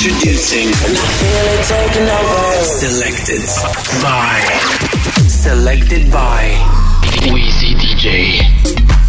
Introducing. Selected by. Selected by. Wheezy DJ.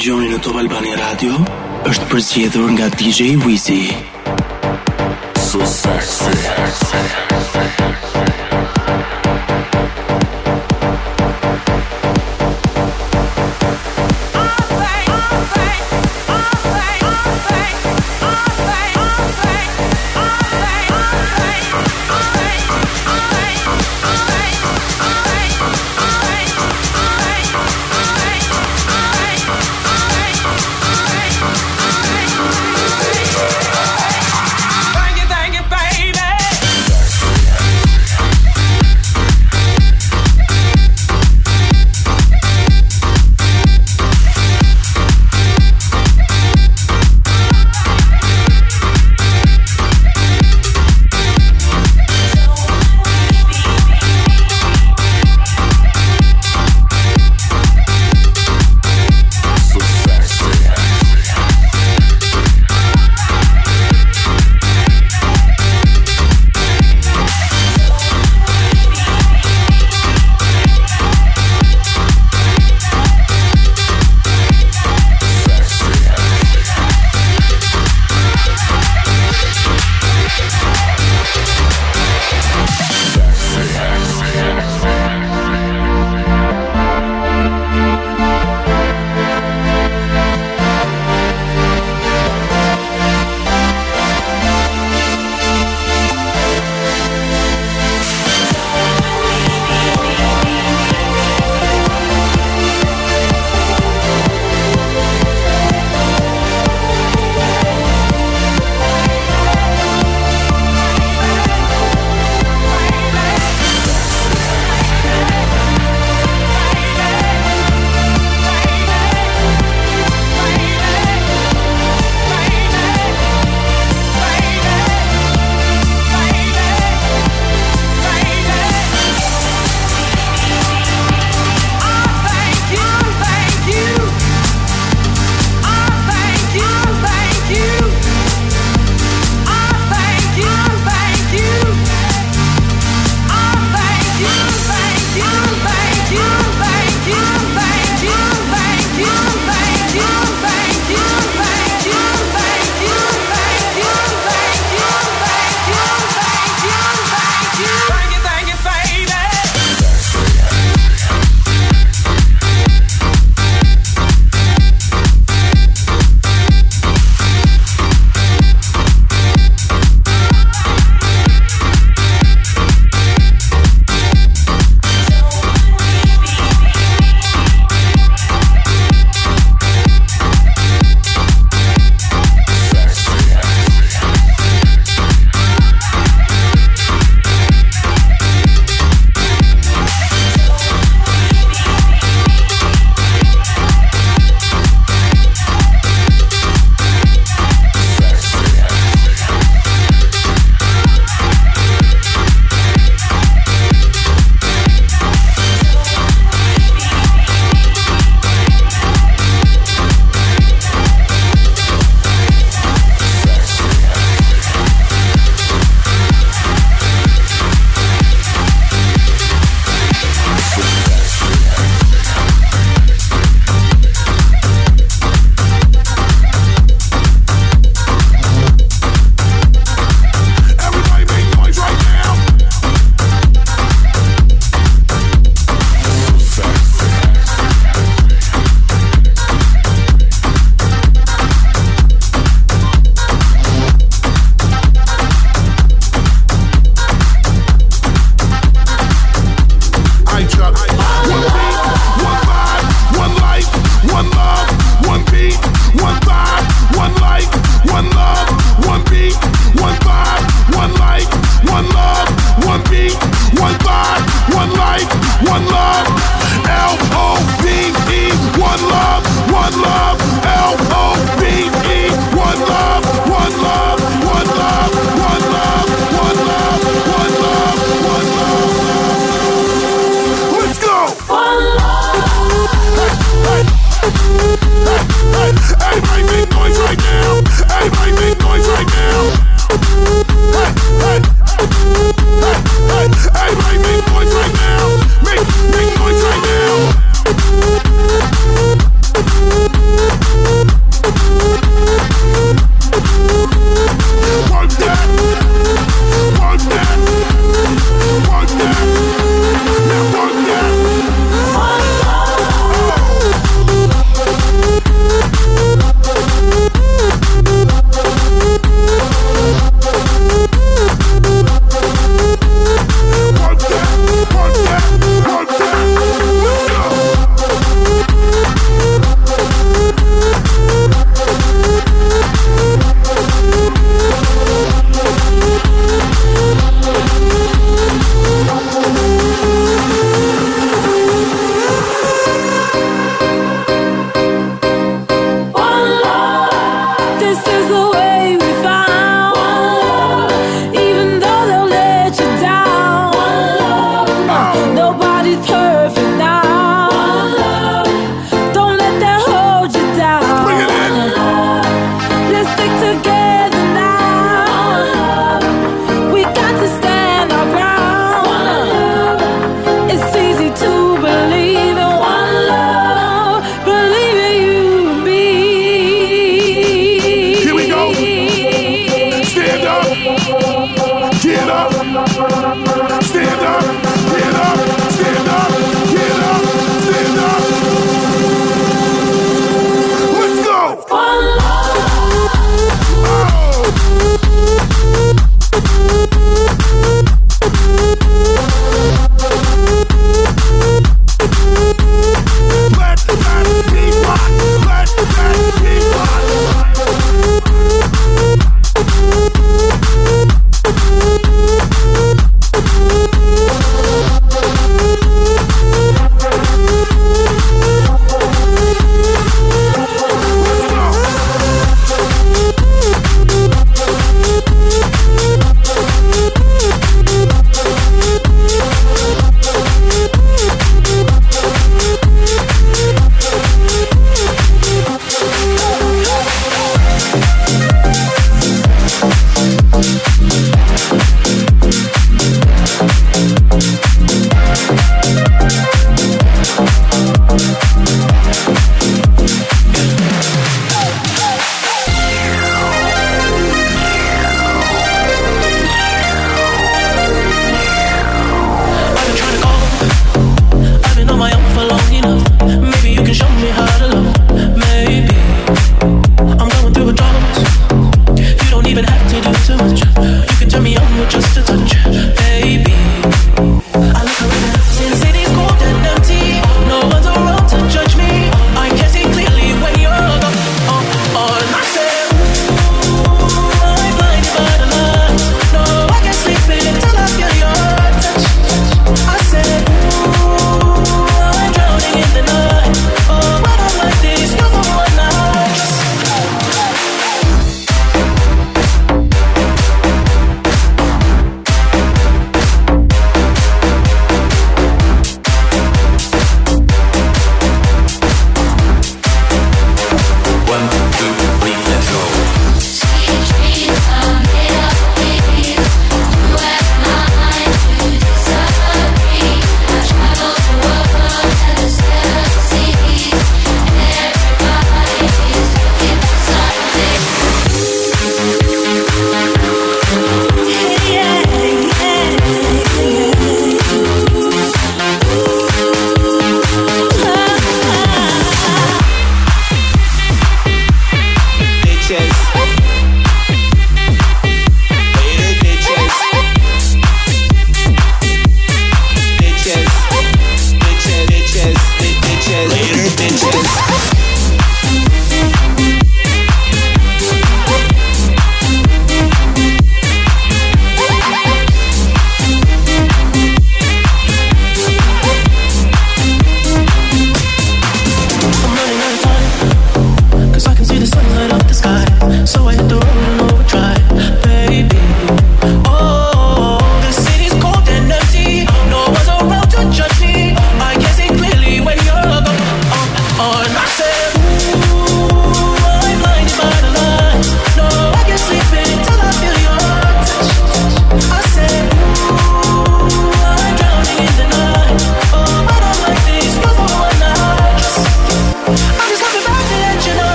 dëgjoni në Top Albani Radio është përzgjedhur nga DJ Wizi. So sexy. So sexy. Bye, baby.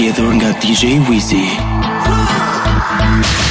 Sjetur nga DJ Weezy nga DJ Weezy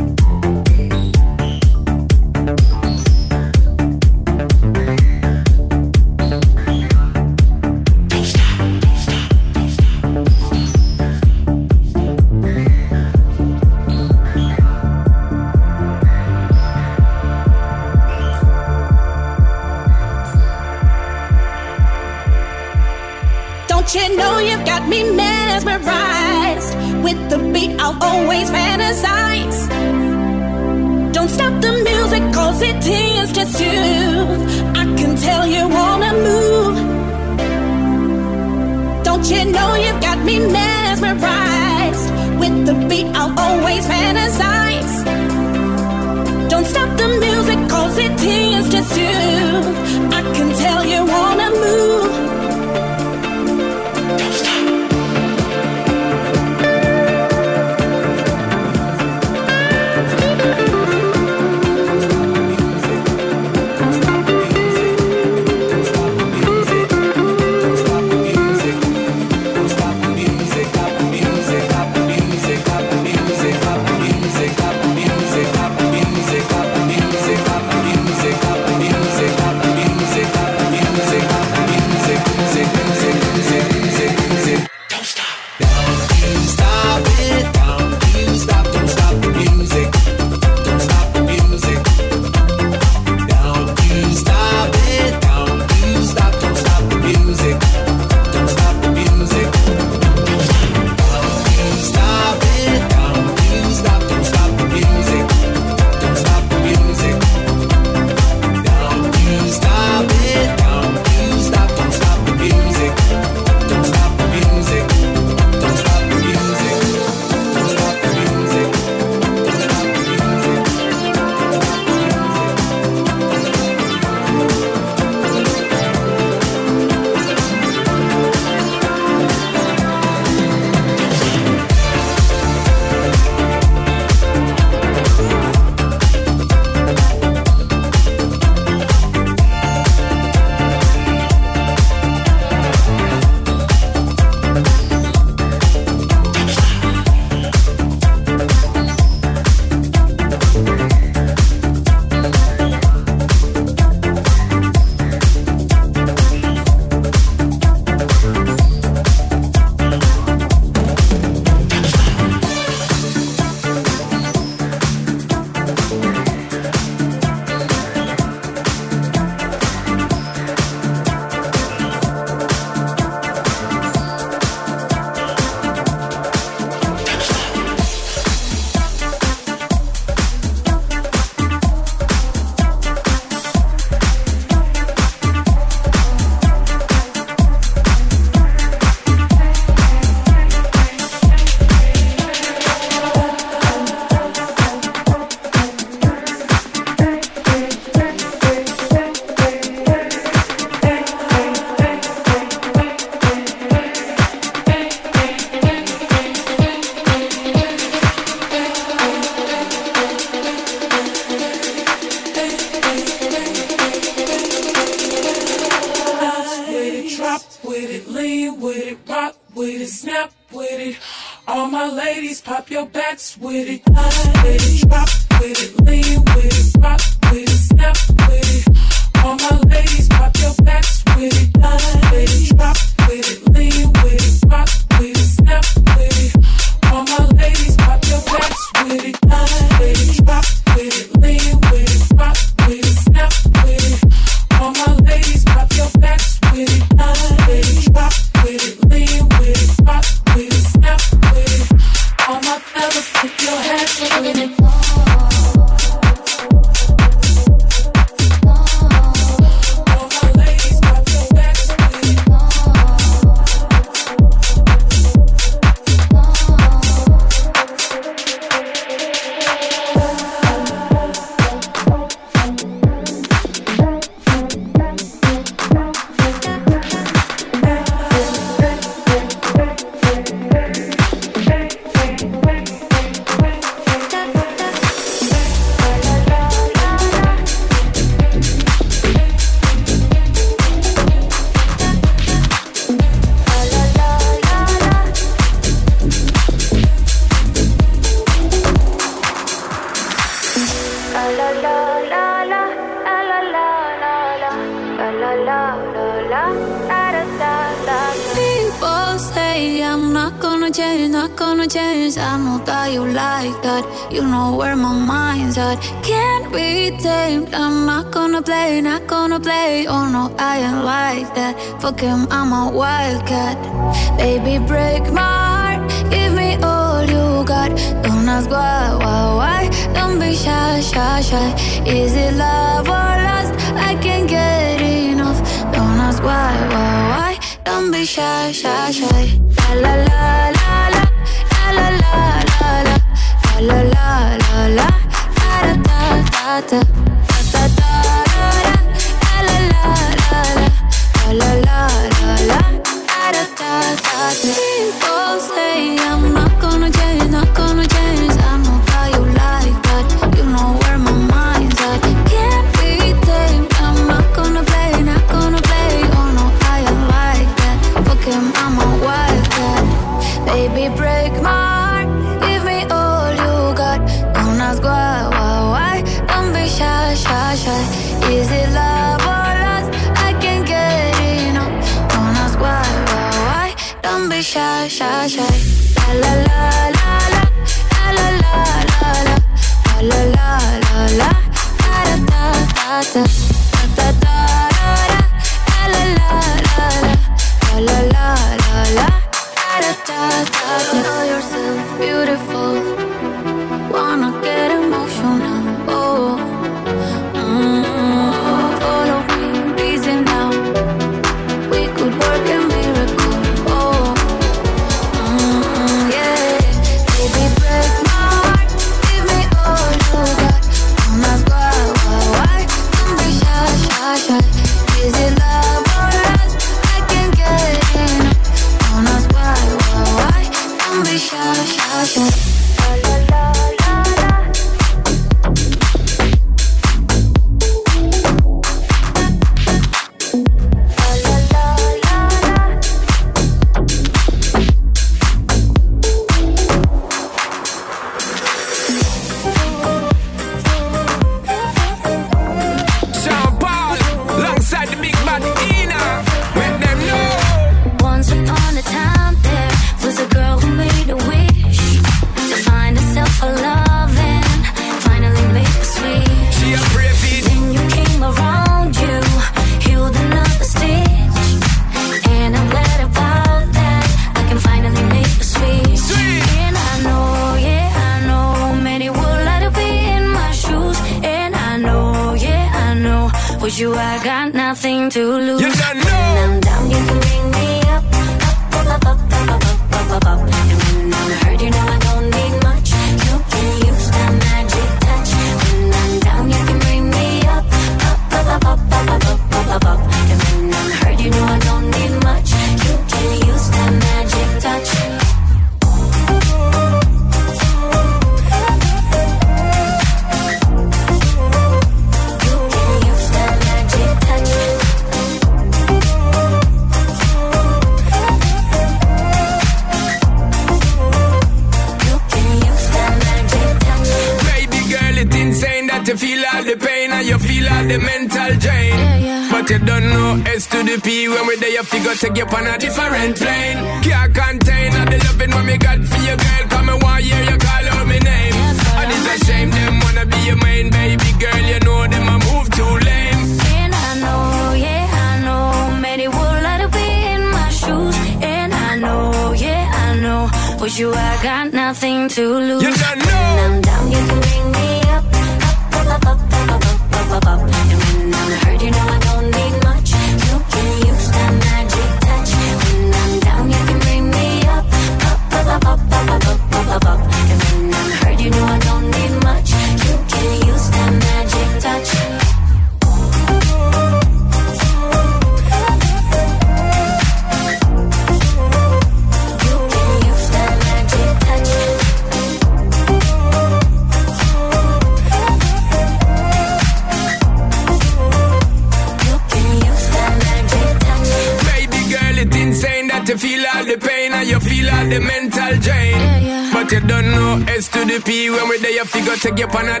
take get on a